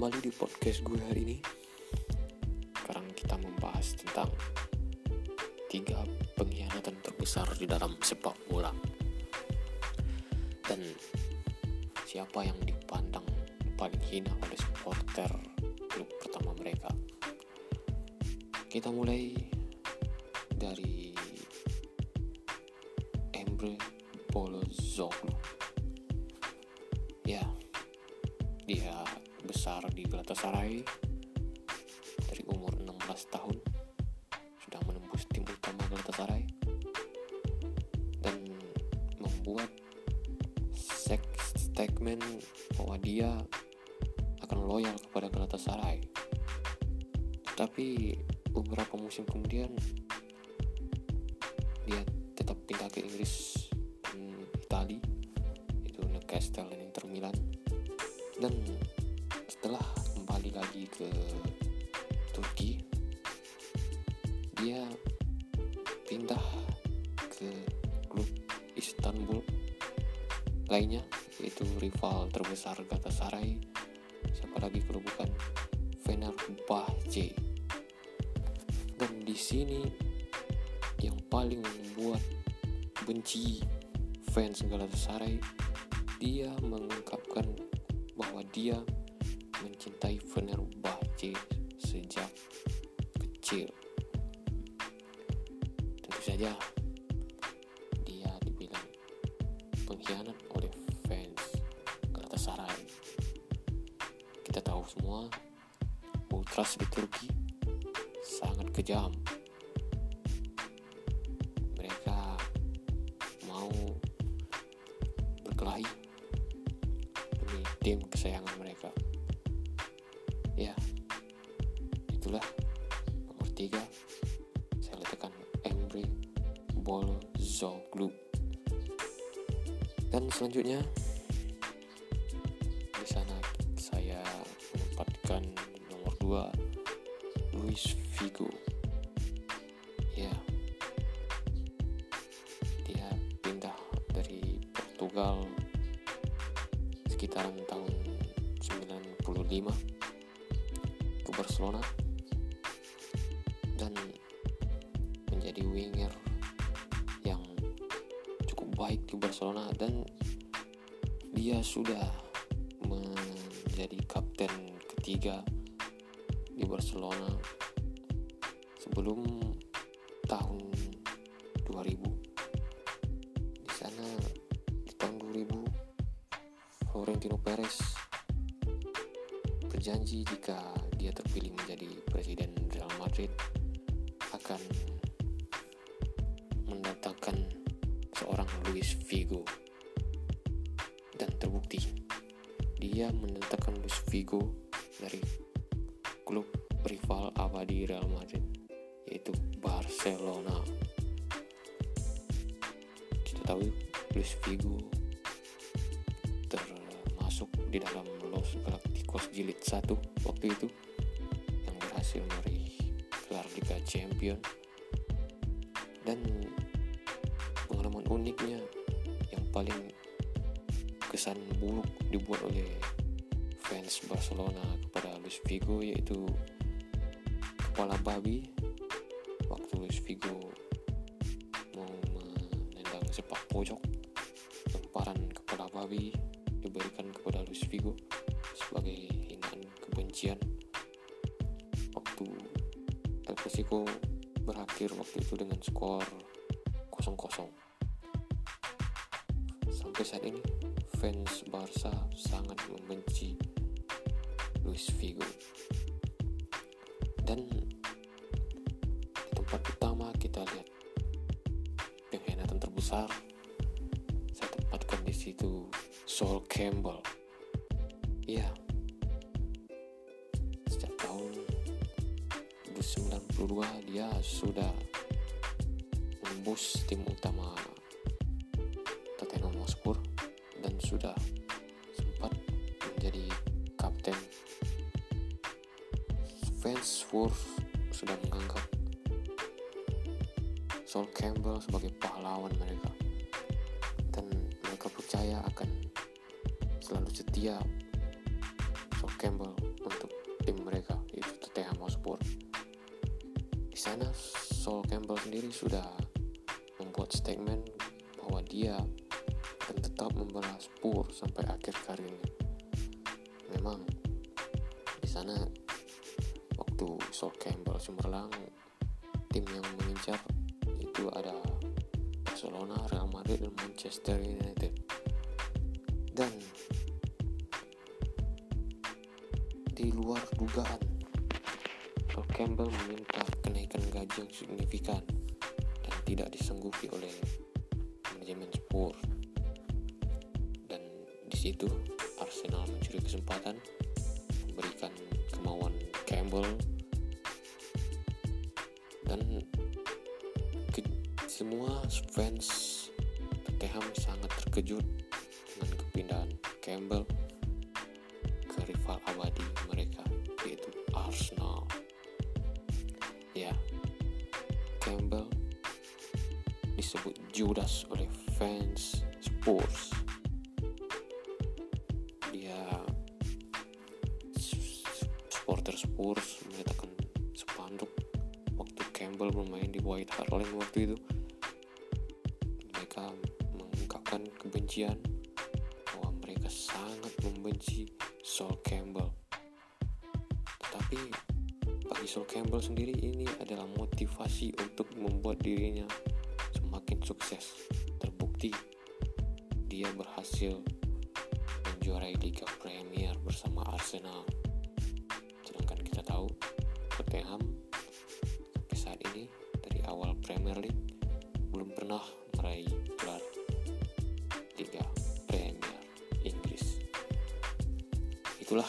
kembali di podcast gue hari ini. Sekarang kita membahas tentang tiga pengkhianatan terbesar di dalam sepak bola. Dan siapa yang dipandang paling hina oleh supporter klub pertama mereka. Kita mulai dari Emre Belözoğlu. Ya, dia besar Galatasaray dari umur 16 tahun sudah menembus tim utama Galatasaray dan membuat statement bahwa dia akan loyal kepada Galatasaray tapi beberapa musim kemudian dia tetap pindah ke Inggris dan Itali itu Newcastle dan Inter Milan. Dan lagi ke Turki. Dia pindah ke klub Istanbul lainnya yaitu rival terbesar Galatasaray. Siapa lagi kalau bukan Fenerbahce? Dan di sini yang paling membuat benci fans Galatasaray dia mengungkapkan bahwa dia mencintai Fenerbahce sejak kecil. Tentu saja dia dibilang pengkhianat oleh fans Galatasaray. Kita tahu semua ultras di Turki sangat kejam. Mereka mau berkelahi demi tim kesayangan mereka. Ya, itulah nomor tiga. Saya letakkan Emre Belözoğlu. Dan selanjutnya di sana saya menempatkan nomor dua Luis Figo. Ya, dia pindah dari Portugal sekitaran tahun 95 ke Barcelona dan menjadi winger yang cukup baik di Barcelona dan dia sudah menjadi kapten ketiga di Barcelona sebelum tahun 2000 di sana di tahun 2000 Florentino Perez berjanji jika dia terpilih menjadi presiden Real Madrid akan mendatangkan seorang Luis Figo. Dan terbukti dia mendatangkan Luis Figo dari klub rival abadi Real Madrid yaitu Barcelona. Kita tahu Luis Figo di dalam Los Galacticos jilid 1 waktu itu yang berhasil meraih gelar Liga Champion. Dan pengalaman uniknya yang paling kesan buruk dibuat oleh fans Barcelona kepada Luis Figo yaitu kepala babi waktu Luis Figo mau menendang sepak pojok. Lemparan kepala babi diberikan kepada Luis Figo sebagai hinaan kebencian. Waktu El Clasico berakhir waktu itu dengan skor 0-0 sampai saat ini fans Barca sangat membenci Luis Figo dan di tempat utama kita lihat pengkhianatan terbesar. Saya tempatkan di situ Sol Campbell 1992 dia sudah menembus tim utama Tottenham Hotspur dan sudah sempat menjadi kapten. Fans Wolves sudah menganggap Sol Campbell sebagai pahlawan mereka. Dan mereka percaya akan selalu setia Sol Campbell Sol Campbell sendiri sudah membuat statement bahwa dia akan tetap membela Spur sampai akhir karirnya. Memang di sana waktu Sol Campbell cemerlang tim yang mengincar itu ada Barcelona, Real Madrid, dan Manchester United. Dan di luar dugaan, Sol Campbell meminta kenaikan gaji yang signifikan dan tidak disanggupi oleh manajemen Spurs. Dan di situ Arsenal mencuri kesempatan memberikan kemauan Campbell dan ke, semua fans Tottenham sangat terkejut dengan kepindahan Campbell ke rival abadi mereka yaitu Arsenal. Campbell disebut Judas oleh fans Spurs. Dia supporter Spurs menyatakan spanduk waktu Campbell bermain di White Hart Lane waktu itu mereka mengungkapkan kebencian bahwa mereka sangat membenci Sol Campbell sendiri ini adalah motivasi untuk membuat dirinya semakin sukses terbukti dia berhasil menjuarai Liga Premier bersama Arsenal sedangkan kita tahu Tottenham sampai saat ini dari awal Premier League belum pernah meraih gelar Liga Premier Inggris. Itulah